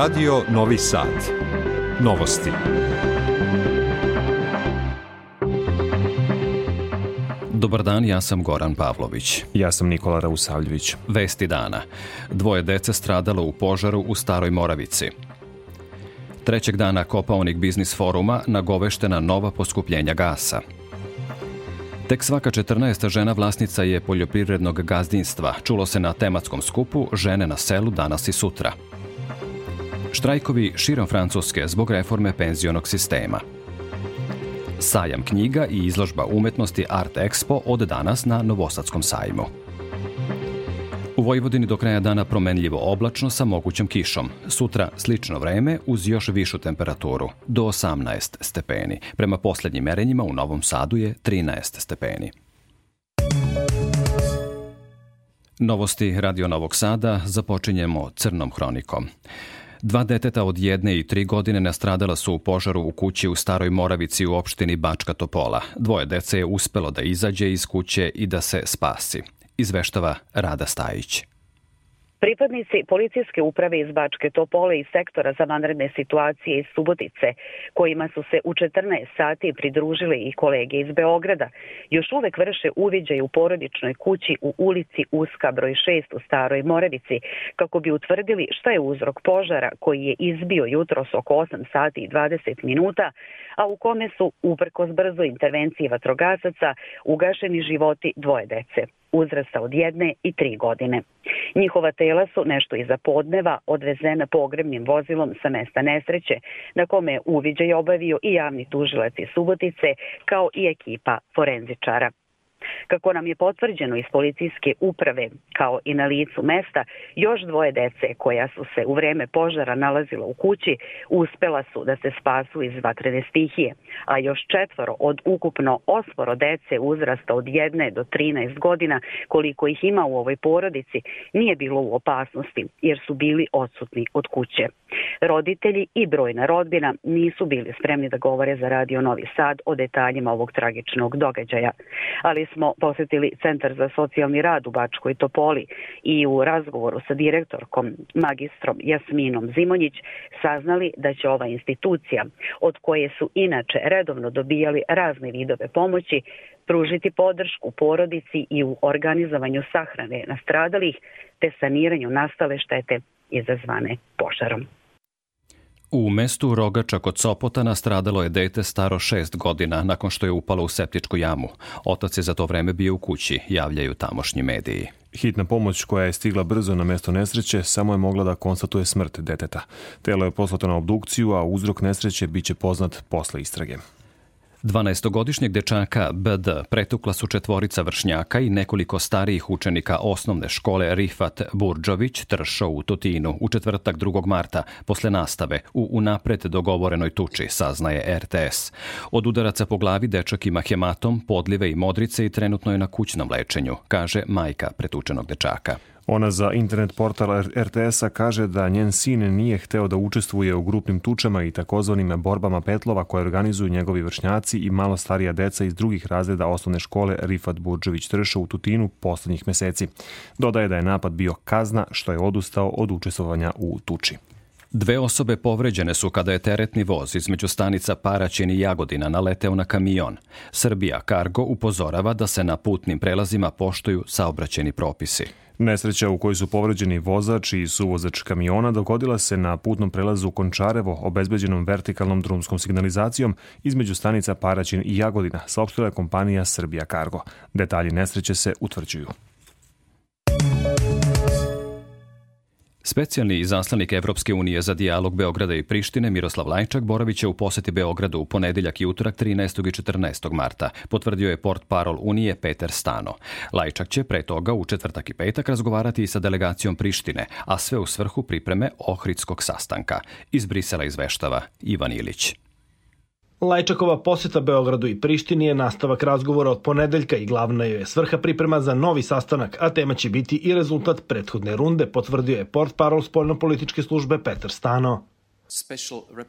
Radio Novi Sad. Novosti. Dobar dan, ja sam Goran Pavlović. Ja sam Nikola Rausavljević. Vesti dana. Dvoje dece stradalo u požaru u Staroj Moravici. Trećeg dana Kopaonik biznis foruma nagoveštena nova poskupljenja gasa. Tek svaka 14. žena vlasnica je poljoprivrednog gazdinstva. Čulo se na tematskom skupu Žene na selu danas i sutra. Štrajkovi širom Francuske zbog reforme penzionog sistema. Sajam knjiga i izložba umetnosti Art Expo od danas na Novosadskom sajmu. U Vojvodini do kraja dana promenljivo oblačno sa mogućom kišom. Sutra slično vreme uz još višu temperaturu, do 18 stepeni. Prema poslednjim merenjima u Novom Sadu je 13 stepeni. Novosti Radio Novog Sada započinjemo crnom hronikom. Dva deteta od jedne i tri godine nastradala su u požaru u kući u Staroj Moravici u opštini Bačka Topola. Dvoje dece je uspelo da izađe iz kuće i da se spasi izveštava Rada Stajić. Pripadnici policijske uprave iz Bačke Topole i sektora za vanredne situacije iz Subotice, kojima su se u 14 sati pridružili i kolege iz Beograda, još uvek vrše uviđaj u porodičnoj kući u ulici Uska broj 6 u Staroj Morevici, kako bi utvrdili šta je uzrok požara koji je izbio jutros oko 8 sati i 20 minuta, a u kome su, uprkos brzo intervenciji vatrogasaca, ugašeni životi dvoje dece uzrasta od jedne i tri godine. Njihova tela su nešto iza podneva odvezena pogrebnim vozilom sa mesta nesreće, na kome je uviđaj obavio i javni tužilac iz Subotice, kao i ekipa forenzičara. Kako nam je potvrđeno iz policijske uprave, kao i na licu mesta, još dvoje dece koja su se u vreme požara nalazila u kući uspela su da se spasu iz vatrene stihije, a još četvoro od ukupno osmoro dece uzrasta od 1 do 13 godina koliko ih ima u ovoj porodici nije bilo u opasnosti jer su bili odsutni od kuće. Roditelji i brojna rodbina nisu bili spremni da govore za Radio Novi Sad o detaljima ovog tragičnog događaja, ali smo posetili Centar za socijalni rad u Bačkoj Topoli i u razgovoru sa direktorkom magistrom Jasminom Zimonjić saznali da će ova institucija, od koje su inače redovno dobijali razne vidove pomoći, pružiti podršku porodici i u organizovanju sahrane nastradalih te saniranju nastale štete izazvane požarom. U mestu Rogača kod Sopota nastradalo je dete staro šest godina nakon što je upalo u septičku jamu. Otac je za to vreme bio u kući, javljaju tamošnji mediji. Hitna pomoć koja je stigla brzo na mesto nesreće samo je mogla da konstatuje smrt deteta. Telo je poslato na obdukciju, a uzrok nesreće biće poznat posle istrage. 12-godišnjeg dečaka BD pretukla su četvorica vršnjaka i nekoliko starijih učenika osnovne škole Rifat Burđović Tršo u Tutinu u četvrtak 2. marta posle nastave u unapred dogovorenoj tuči, saznaje RTS. Od udaraca po glavi dečak ima hematom, podlive i modrice i trenutno je na kućnom lečenju, kaže majka pretučenog dečaka. Ona za internet portal RTS-a kaže da njen sin nije hteo da učestvuje u grupnim tučama i takozvanim borbama petlova koje organizuju njegovi vršnjaci i malo starija deca iz drugih razreda osnovne škole Rifat Burđević Trša u Tutinu poslednjih meseci. Dodaje da je napad bio kazna što je odustao od učestvovanja u tuči. Dve osobe povređene su kada je teretni voz između stanica Paraćin i Jagodina naleteo na kamion. Srbija Cargo upozorava da se na putnim prelazima poštuju saobraćeni propisi. Nesreća u kojoj su povređeni vozač i suvozač kamiona dogodila se na putnom prelazu Končarevo, obezbeđenom vertikalnom drumskom signalizacijom između stanica Paraćin i Jagodina, saopštila je kompanija Srbija Cargo. Detalji nesreće se utvrđuju. Specijalni izaslanik Evropske unije za dijalog Beograda i Prištine Miroslav Lajčak boraviće u poseti Beogradu u ponedeljak i utorak 13. i 14. marta, potvrdio je port parol Unije Peter Stano. Lajčak će pre toga u četvrtak i petak razgovarati i sa delegacijom Prištine, a sve u svrhu pripreme Ohridskog sastanka. Iz Brisela izveštava Ivan Ilić. Lajčakova poseta Beogradu i Prištini je nastavak razgovora od ponedeljka i glavna je svrha priprema za novi sastanak, a tema će biti i rezultat prethodne runde, potvrdio je port parol spoljno-političke službe Petar Stano.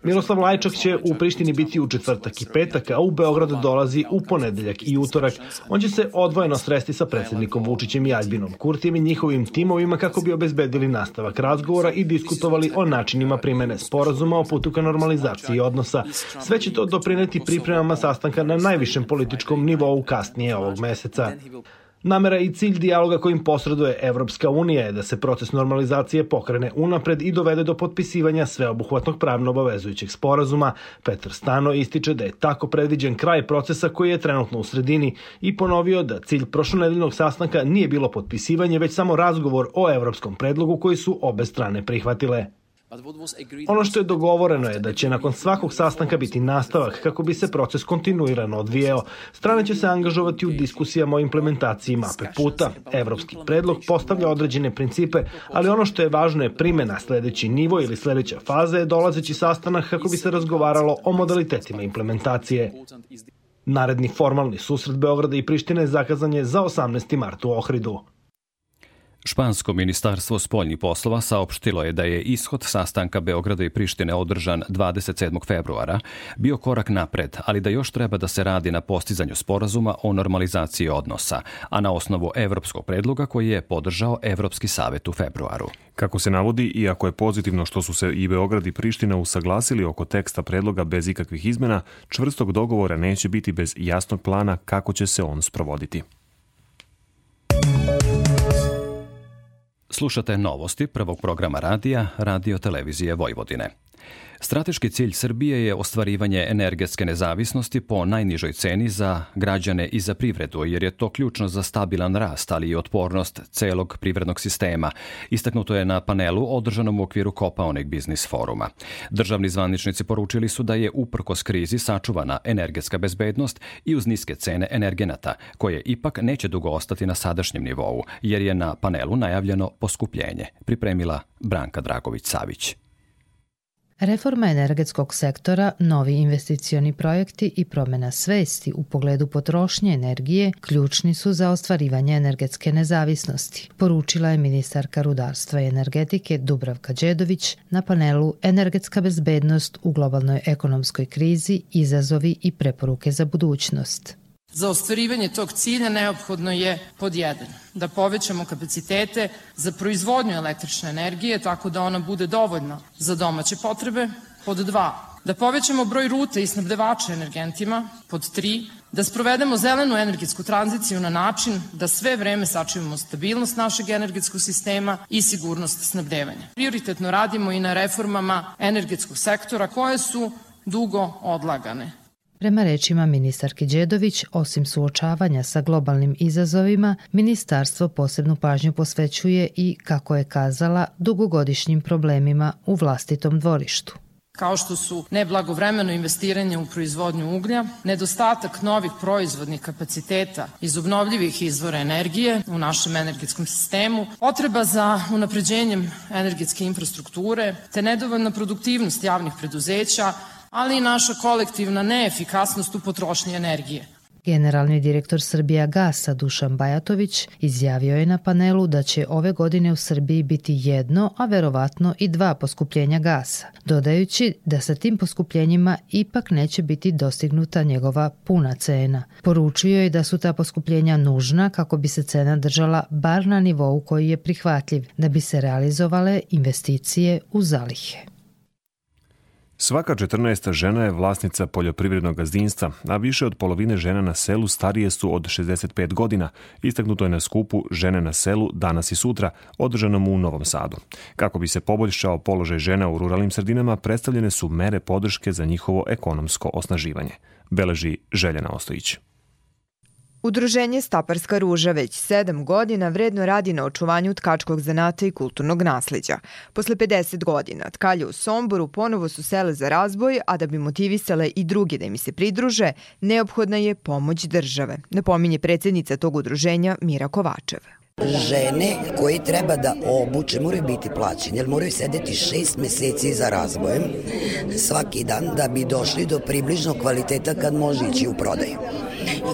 Miroslav Lajčak će u Prištini biti u četvrtak i petak, a u Beogradu dolazi u ponedeljak i utorak. On će se odvojeno sresti sa predsednikom Vučićem i Aljbinom Kurtijem i njihovim timovima kako bi obezbedili nastavak razgovora i diskutovali o načinima primene sporazuma o putu ka normalizaciji odnosa. Sve će to doprineti pripremama sastanka na najvišem političkom nivou kasnije ovog meseca. Namera i cilj dijaloga kojim posreduje Evropska unija je da se proces normalizacije pokrene unapred i dovede do potpisivanja sveobuhvatnog pravno obavezujućeg sporazuma. Petar Stano ističe da je tako predviđen kraj procesa koji je trenutno u sredini i ponovio da cilj prošlonedeljnog sastanka nije bilo potpisivanje, već samo razgovor o evropskom predlogu koji su obe strane prihvatile. Ono što je dogovoreno je da će nakon svakog sastanka biti nastavak kako bi se proces kontinuirano odvijeo. Strane će se angažovati u diskusijama o implementaciji mape puta. Evropski predlog postavlja određene principe, ali ono što je važno je primena sledeći nivo ili sledeća faza je dolazeći sastanak kako bi se razgovaralo o modalitetima implementacije. Naredni formalni susret Beograda i Prištine zakazan je za 18. martu u Ohridu. Špansko ministarstvo spoljnih poslova saopštilo je da je ishod sastanka Beograda i Prištine održan 27. februara bio korak napred, ali da još treba da se radi na postizanju sporazuma o normalizaciji odnosa, a na osnovu evropskog predloga koji je podržao Evropski savet u februaru. Kako se navodi, iako je pozitivno što su se i Beograd i Priština usaglasili oko teksta predloga bez ikakvih izmena, čvrstog dogovora neće biti bez jasnog plana kako će se on sprovoditi. Slušate novosti prvog programa radija Radio Televizije Vojvodine. Strateški cilj Srbije je ostvarivanje energetske nezavisnosti po najnižoj ceni za građane i za privredu, jer je to ključno za stabilan rast, ali i otpornost celog privrednog sistema. Istaknuto je na panelu održanom u okviru Kopaonik Biznis foruma. Državni zvaničnici poručili su da je uprkos krizi sačuvana energetska bezbednost i uz niske cene energenata, koje ipak neće dugo ostati na sadašnjem nivou, jer je na panelu najavljeno poskupljenje, pripremila Branka Dragović-Savić. Reforma energetskog sektora, novi investicioni projekti i promena svesti u pogledu potrošnje energije ključni su za ostvarivanje energetske nezavisnosti, poručila je ministarka rudarstva i energetike Dubravka Đedović na panelu Energetska bezbednost u globalnoj ekonomskoj krizi, izazovi i preporuke za budućnost. Za ostvarivanje tog cilja neophodno je pod jedan da povećamo kapacitete za proizvodnju električne energije tako da ona bude dovoljna za domaće potrebe, pod dva da povećamo broj ruta i snabdevača energentima, pod tri da sprovedemo zelenu energetsku tranziciju na način da sve vreme sačuvamo stabilnost našeg energetskog sistema i sigurnost snabdevanja. Prioritetno radimo i na reformama energetskog sektora koje su dugo odlagane. Prema rečima ministarke Đedović, osim suočavanja sa globalnim izazovima, ministarstvo posebnu pažnju posvećuje i, kako je kazala, dugogodišnjim problemima u vlastitom dvorištu. Kao što su neblagovremeno investiranje u proizvodnju uglja, nedostatak novih proizvodnih kapaciteta iz obnovljivih izvora energije u našem energetskom sistemu, potreba za unapređenjem energetske infrastrukture, te nedovoljna produktivnost javnih preduzeća, ali i naša kolektivna neefikasnost u potrošnji energije. Generalni direktor Srbija Gasa Dušan Bajatović izjavio je na panelu da će ove godine u Srbiji biti jedno, a verovatno i dva poskupljenja gasa, dodajući da sa tim poskupljenjima ipak neće biti dostignuta njegova puna cena. Poručio je da su ta poskupljenja nužna kako bi se cena držala bar na nivou koji je prihvatljiv, da bi se realizovale investicije u zalihe. Svaka 14. žena je vlasnica poljoprivrednog gazdinstva, a više od polovine žena na selu starije su od 65 godina. Istaknuto je na skupu Žene na selu danas i sutra, održanom u Novom Sadu. Kako bi se poboljšao položaj žena u ruralnim sredinama, predstavljene su mere podrške za njihovo ekonomsko osnaživanje. Beleži Željena Ostojić. Udruženje Staparska ruža već sedam godina vredno radi na očuvanju tkačkog zanata i kulturnog nasleđa. Posle 50 godina tkalje u Somboru ponovo su sele za razboj, a da bi motivisale i druge da im se pridruže, neophodna je pomoć države, napominje predsednica tog udruženja Mira Kovačev žene koje treba da obuče moraju biti plaćene, jer moraju sedeti šest meseci za razbojem svaki dan da bi došli do približnog kvaliteta kad može ići u prodaju.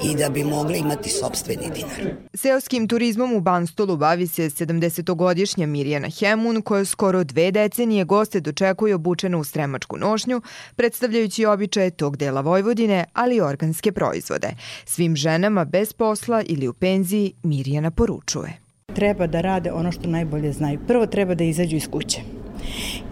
I da bi mogli imati sobstveni dinar. Seoskim turizmom u Banstolu bavi se 70-godišnja Mirjana Hemun koja skoro dve decenije goste dočekuje obučena u stremačku nošnju, predstavljajući običaje tog dela Vojvodine, ali i organske proizvode. Svim ženama bez posla ili u penziji Mirjana poručuje. Treba da rade ono što najbolje znaju. Prvo treba da izađu iz kuće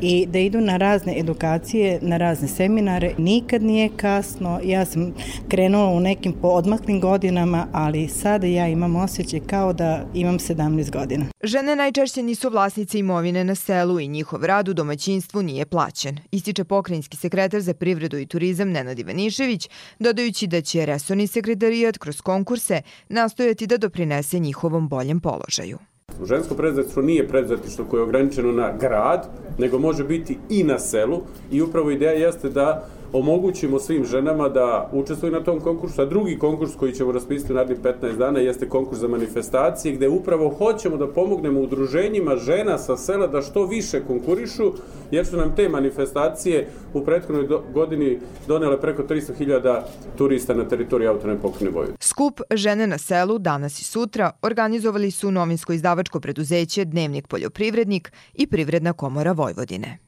i da idu na razne edukacije, na razne seminare. Nikad nije kasno, ja sam krenula u nekim odmaklim godinama, ali sada ja imam osjećaj kao da imam 17 godina. Žene najčešće nisu vlasnice imovine na selu i njihov rad u domaćinstvu nije plaćen. Ističe pokrajinski sekretar za privredu i turizam Nenad Ivanišević, dodajući da će resorni sekretarijat kroz konkurse nastojati da doprinese njihovom boljem položaju. Žensko preduzetništvo nije preduzetništvo koje je ograničeno na grad, nego može biti i na selu i upravo ideja jeste da omogućimo svim ženama da učestvuju na tom konkursu, a drugi konkurs koji ćemo raspisati u narednih 15 dana jeste konkurs za manifestacije, gde upravo hoćemo da pomognemo udruženjima žena sa sela da što više konkurišu, jer su nam te manifestacije u prethodnoj godini donele preko 300.000 turista na teritoriji autonome pokrajine Vojvodine. Skup Žene na selu danas i sutra organizovali su novinsko izdavačko preduzeće Dnevnik poljoprivrednik i Privredna komora Vojvodine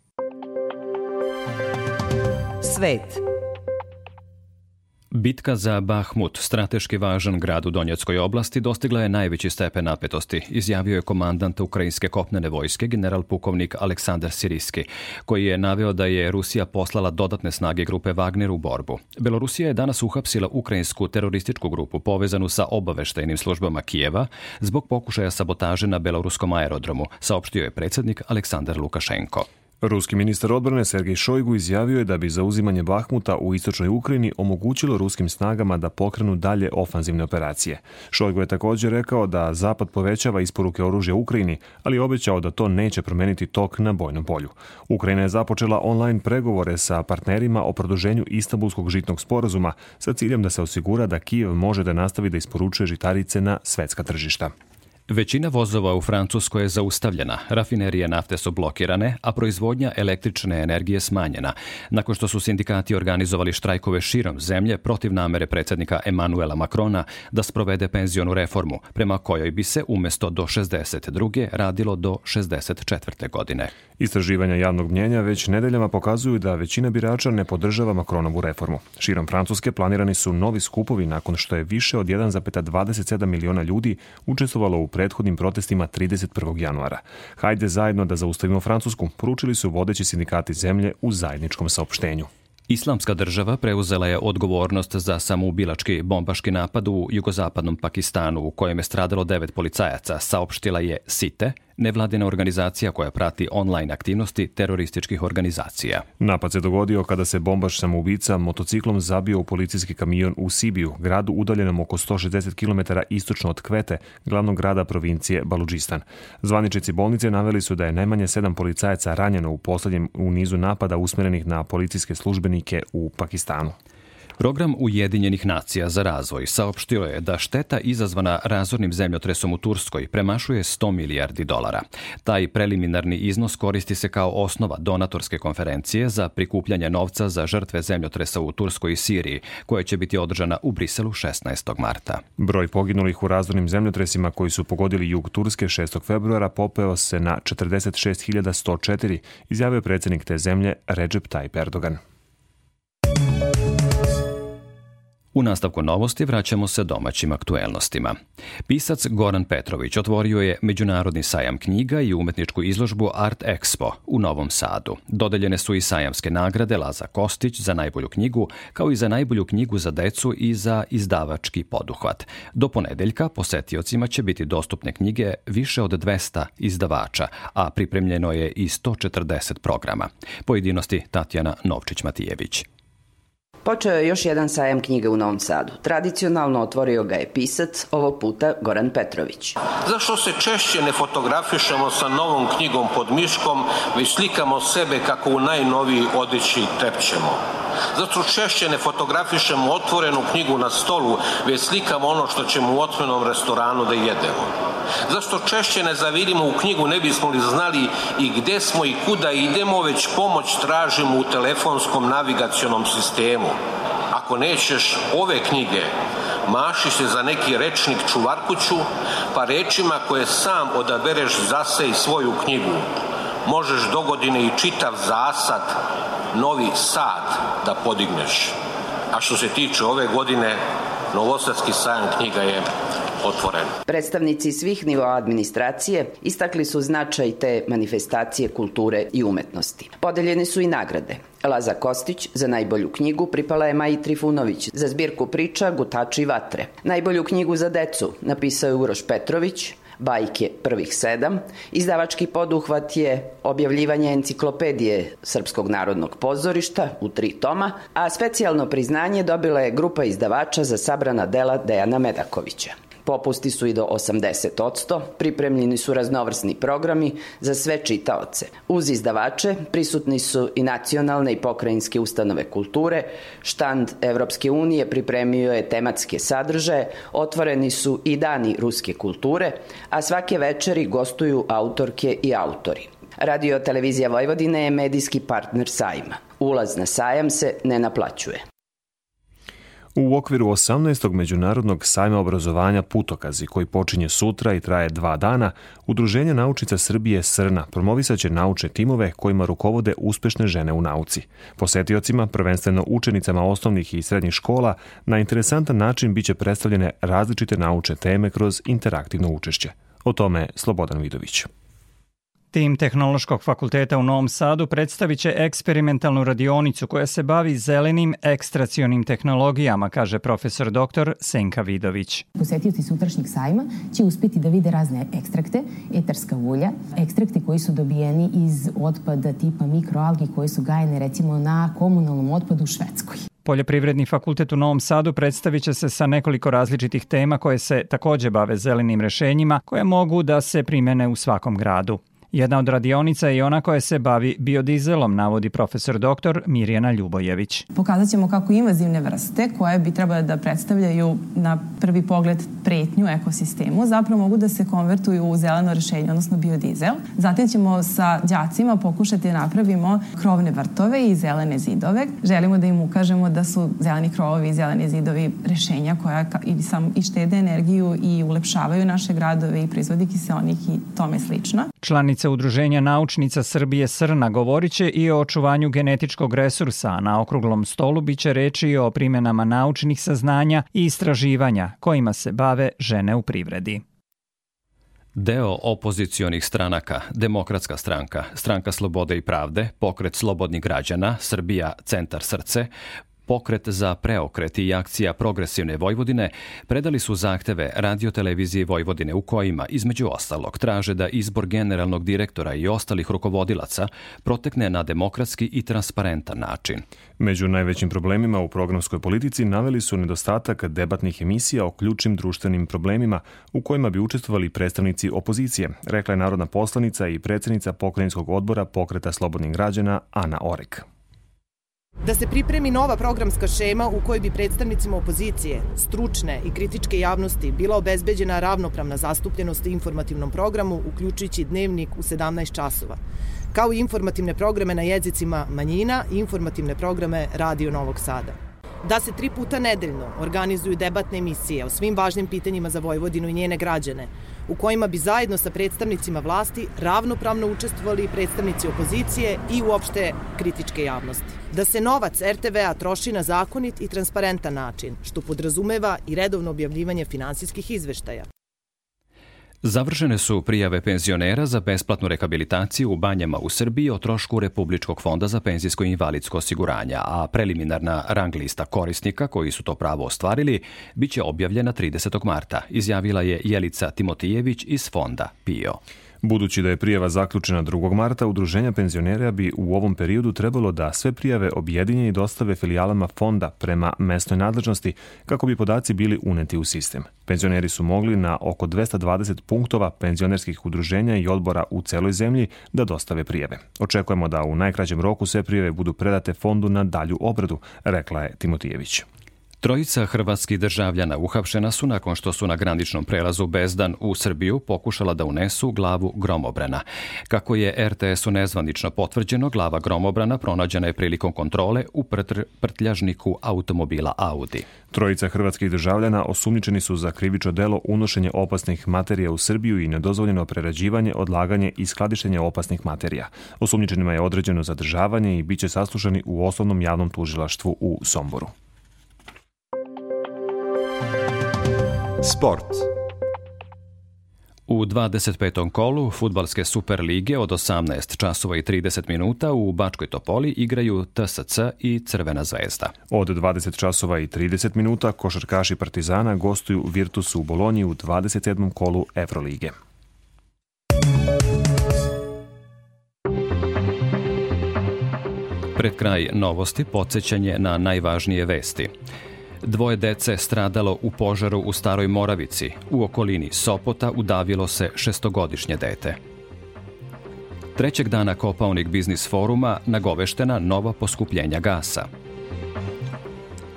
svet. Bitka za Bahmut, strateški važan grad u Donjeckoj oblasti, dostigla je najveći stepen napetosti, izjavio je komandant Ukrajinske kopnene vojske, general pukovnik Aleksandar Siriski, koji je naveo da je Rusija poslala dodatne snage grupe Wagner u borbu. Belorusija je danas uhapsila ukrajinsku terorističku grupu povezanu sa obaveštajnim službama Kijeva zbog pokušaja sabotaže na beloruskom aerodromu, saopštio je predsednik Aleksandar Lukašenko. Ruski ministar odbrane Sergej Šojgu izjavio je da bi zauzimanje Bahmuta u istočnoj Ukrajini omogućilo ruskim snagama da pokrenu dalje ofanzivne operacije. Šojgu je takođe rekao da Zapad povećava isporuke oružja Ukrajini, ali obećao da to neće promeniti tok na bojnom polju. Ukrajina je započela online pregovore sa partnerima o produženju Istanbulskog žitnog sporazuma sa ciljem da se osigura da Kijev može da nastavi da isporučuje žitarice na svetska tržišta. Većina vozova u Francuskoj je zaustavljena, rafinerije nafte su blokirane, a proizvodnja električne energije smanjena, nakon što su sindikati organizovali štrajkove širom zemlje protiv namere predsednika Emanuela Macrona da sprovede penzionu reformu, prema kojoj bi se umesto do 62. radilo do 64. godine. Istraživanja javnog mnjenja već nedeljama pokazuju da većina birača ne podržava Macronovu reformu. Širom Francuske planirani su novi skupovi nakon što je više od 1,27 miliona ljudi učestvovalo u prethodnim protestima 31. januara. Hajde zajedno da zaustavimo Francusku, poručili su vodeći sindikati zemlje u zajedničkom saopštenju. Islamska država preuzela je odgovornost za samoubilački bombaški napad u jugozapadnom Pakistanu u kojem je stradalo devet policajaca, saopštila je SITE, nevladina organizacija koja prati online aktivnosti terorističkih organizacija. Napad se dogodio kada se bombaš samoubica motociklom zabio u policijski kamion u Sibiju, gradu udaljenom oko 160 km istočno od Kvete, glavnog grada provincije Baludžistan. Zvaničici bolnice naveli su da je najmanje sedam policajaca ranjeno u poslednjem u nizu napada usmerenih na policijske službenike u Pakistanu. Program Ujedinjenih nacija za razvoj saopštio je da šteta izazvana razornim zemljotresom u Turskoj premašuje 100 milijardi dolara. Taj preliminarni iznos koristi se kao osnova donatorske konferencije za prikupljanje novca za žrtve zemljotresa u Turskoj i Siriji, koja će biti održana u Briselu 16. marta. Broj poginulih u razornim zemljotresima koji su pogodili jug Turske 6. februara popeo se na 46.104, izjavio predsednik te zemlje Recep Tayyip Erdogan. U nastavku novosti vraćamo se domaćim aktuelnostima. Pisac Goran Petrović otvorio je Međunarodni sajam knjiga i umetničku izložbu Art Expo u Novom Sadu. Dodeljene su i sajamske nagrade Laza Kostić za najbolju knjigu, kao i za najbolju knjigu za decu i za izdavački poduhvat. Do ponedeljka posetiocima će biti dostupne knjige više od 200 izdavača, a pripremljeno je i 140 programa. Pojedinosti Tatjana Novčić-Matijević. Počeo je još jedan sajam knjiga u Novom Sadu. Tradicionalno otvorio ga je pisac, ovog puta Goran Petrović. Zašto se češće ne fotografišemo sa novom knjigom pod miškom, već slikamo sebe kako u najnoviji odeći trepćemo? Zato češće ne fotografišemo otvorenu knjigu na stolu, već slikamo ono što ćemo u otvorenom restoranu da jedemo. Zašto češće ne zavirimo u knjigu, ne bismo li znali i gde smo i kuda idemo, već pomoć tražimo u telefonskom navigacionom sistemu. Ako nećeš ove knjige, maši se za neki rečnik čuvarkuću, pa rečima koje sam odabereš zase i svoju knjigu. Možeš dogodine i čitav zasad, novi sad da podigneš. A što se tiče ove godine, Novosadski sajam knjiga je otvoren. Predstavnici svih nivoa administracije istakli su značaj te manifestacije kulture i umetnosti. Podeljene su i nagrade. Laza Kostić za najbolju knjigu pripala je Maji Trifunović za zbirku priča Gutači vatre. Najbolju knjigu za decu napisao je Uroš Petrović, bajke prvih sedam. Izdavački poduhvat je objavljivanje enciklopedije Srpskog narodnog pozorišta u tri toma, a specijalno priznanje dobila je grupa izdavača za sabrana dela Dejana Medakovića. Popusti su i do 80%, pripremljeni su raznovrsni programi za sve čitaoce. Uz izdavače prisutni su i nacionalne i pokrajinske ustanove kulture, štand Evropske unije pripremio je tematske sadržaje, otvoreni su i dani ruske kulture, a svake večeri gostuju autorke i autori. Radio Televizija Vojvodine je medijski partner sajma. Ulaz na sajam se ne naplaćuje. U okviru 18. Međunarodnog sajma obrazovanja Putokazi, koji počinje sutra i traje dva dana, Udruženje naučica Srbije Srna promovisaće naučne timove kojima rukovode uspešne žene u nauci. Posetiocima, prvenstveno učenicama osnovnih i srednjih škola, na interesantan način biće predstavljene različite naučne teme kroz interaktivno učešće. O tome Slobodan Vidović. Tim Tehnološkog fakulteta u Novom Sadu predstavit će eksperimentalnu radionicu koja se bavi zelenim ekstracionim tehnologijama, kaže profesor dr. Senka Vidović. Posetioci sutrašnjeg sajma će uspeti da vide razne ekstrakte, etarska ulja, ekstrakti koji su dobijeni iz otpada tipa mikroalgi koji su gajene recimo na komunalnom otpadu u Švedskoj. Poljoprivredni fakultet u Novom Sadu predstavit će se sa nekoliko različitih tema koje se takođe bave zelenim rešenjima koje mogu da se primene u svakom gradu. Jedna od radionica je ona koja se bavi biodizelom, navodi profesor dr. Mirjana Ljubojević. Pokazat ćemo kako invazivne vrste, koje bi trebale da predstavljaju na prvi pogled pretnju ekosistemu, zapravo mogu da se konvertuju u zeleno rešenje, odnosno biodizel. Zatim ćemo sa đacima pokušati da napravimo krovne vrtove i zelene zidove. Želimo da im ukažemo da su zeleni krovovi i zeleni zidovi rešenja koja i, sam, i štede energiju i ulepšavaju naše gradove i proizvodi kiseonik i tome slično. Članica Udruženja naučnica Srbije Srna govoriće i o očuvanju genetičkog resursa, a na okruglom stolu biće reči i o primenama naučnih saznanja i istraživanja kojima se bave žene u privredi. Deo opozicionih stranaka, Demokratska stranka, Stranka slobode i pravde, Pokret slobodnih građana, Srbija, Centar srce, Pokret za preokret i akcija Progresivne Vojvodine predali su zahteve radiotelevizije Vojvodine u kojima, između ostalog, traže da izbor generalnog direktora i ostalih rukovodilaca protekne na demokratski i transparentan način. Među najvećim problemima u programskoj politici naveli su nedostatak debatnih emisija o ključnim društvenim problemima u kojima bi učestvovali predstavnici opozicije, rekla je narodna poslanica i predsednica pokrajinskog odbora Pokreta slobodnih građana Ana Orek da se pripremi nova programska šema u kojoj bi predstavnicima opozicije, stručne i kritičke javnosti bila obezbeđena ravnopravna zastupljenost u informativnom programu, uključujući dnevnik u 17 časova, kao i informativne programe na jezicima manjina i informativne programe Radio Novog Sada. Da se tri puta nedeljno organizuju debatne emisije o svim važnim pitanjima za Vojvodinu i njene građane, u kojima bi zajedno sa predstavnicima vlasti ravnopravno učestvovali predstavnici opozicije i uopšte kritičke javnosti. Da se novac RTV-a troši na zakonit i transparentan način, što podrazumeva i redovno objavljivanje finansijskih izveštaja. Završene su prijave penzionera za besplatnu rehabilitaciju u banjama u Srbiji o trošku Republičkog fonda za penzijsko i invalidsko osiguranje, a preliminarna rang lista korisnika koji su to pravo ostvarili biće objavljena 30. marta, izjavila je Jelica Timotijević iz fonda PIO. Budući da je prijava zaključena 2. marta, udruženja penzionera bi u ovom periodu trebalo da sve prijave objedinje i dostave filijalama fonda prema mesnoj nadležnosti kako bi podaci bili uneti u sistem. Penzioneri su mogli na oko 220 punktova penzionerskih udruženja i odbora u celoj zemlji da dostave prijave. Očekujemo da u najkraćem roku sve prijave budu predate fondu na dalju obradu, rekla je Timotijević. Trojica hrvatskih državljana uhapšena su nakon što su na graničnom prelazu Bezdan u Srbiju pokušala da unesu glavu gromobrana. Kako je RTS-u nezvanično potvrđeno, glava gromobrana pronađena je prilikom kontrole u prtr prtljažniku automobila Audi. Trojica hrvatskih državljana osumnjičeni su za krivično delo unošenje opasnih materija u Srbiju i nedozvoljeno prerađivanje, odlaganje i skladištenje opasnih materija. Osumnjičenima je određeno zadržavanje i biće saslušani u osnovnom javnom tužilaštvu u Somboru. Sport. U 25. kolu futbalske Super lige od 18 časova i 30 minuta u Bačkoj Topoli igraju TSC i Crvena zvezda. Od 20 časova i 30 minuta košarkaši Partizana gostuju Virtusu u Bolonji u 27. kolu Evrolige. Pred kraj novosti podsjećanje na najvažnije vesti. Dvoje dece stradalo u požaru u Staroj Moravici. U okolini Sopota udavilo se šestogodišnje dete. Trećeg dana Kopaonik biznis foruma nagoveštena nova poskupljenja gasa.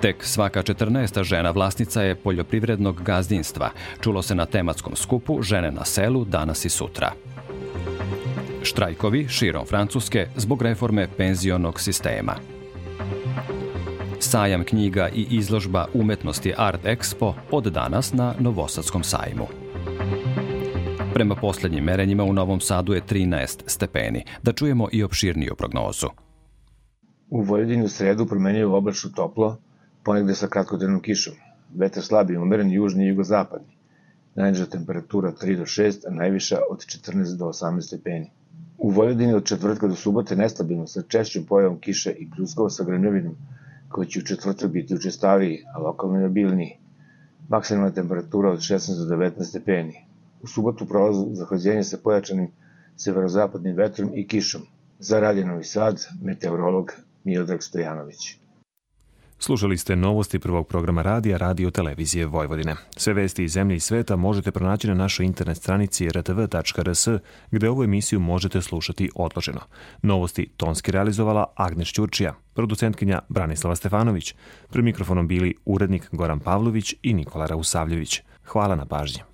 Tek svaka 14. žena vlasnica je poljoprivrednog gazdinstva. Čulo se na tematskom skupu Žene na selu danas i sutra. Štrajkovi širom Francuske zbog reforme penzionog sistema sajam knjiga i izložba umetnosti Art Expo od danas na Novosadskom sajmu. Prema poslednjim merenjima u Novom Sadu je 13 stepeni. Da čujemo i opširniju prognozu. U Vojvodini u sredu promenjaju oblačno toplo, ponegde sa kratkodnevnom kišom. Vetar slab i umeren južni i jugozapadni. Najniža temperatura 3 do 6, a najviša od 14 do 18 stepeni. U Vojvodini od četvrtka do subote nestabilno sa češćom pojavom kiše i pljuskova sa grmljavinom, koji će u četvrtak biti učestaviji, a lokalno je obilniji. Maksimalna temperatura od 16 do 19 stepeni. U subotu prolazu zahlađenje sa pojačanim severozapadnim vetrom i kišom. Za Sad, meteorolog Miodrag Stojanović. Slušali ste novosti prvog programa radija Radio Televizije Vojvodine. Sve vesti iz zemlje i sveta možete pronaći na našoj internet stranici rtv.rs, gde ovu emisiju možete slušati odloženo. Novosti tonski realizovala Agnes Ćurčija, producentkinja Branislava Stefanović, pre mikrofonom bili urednik Goran Pavlović i Nikola Rausavljević. Hvala na pažnji.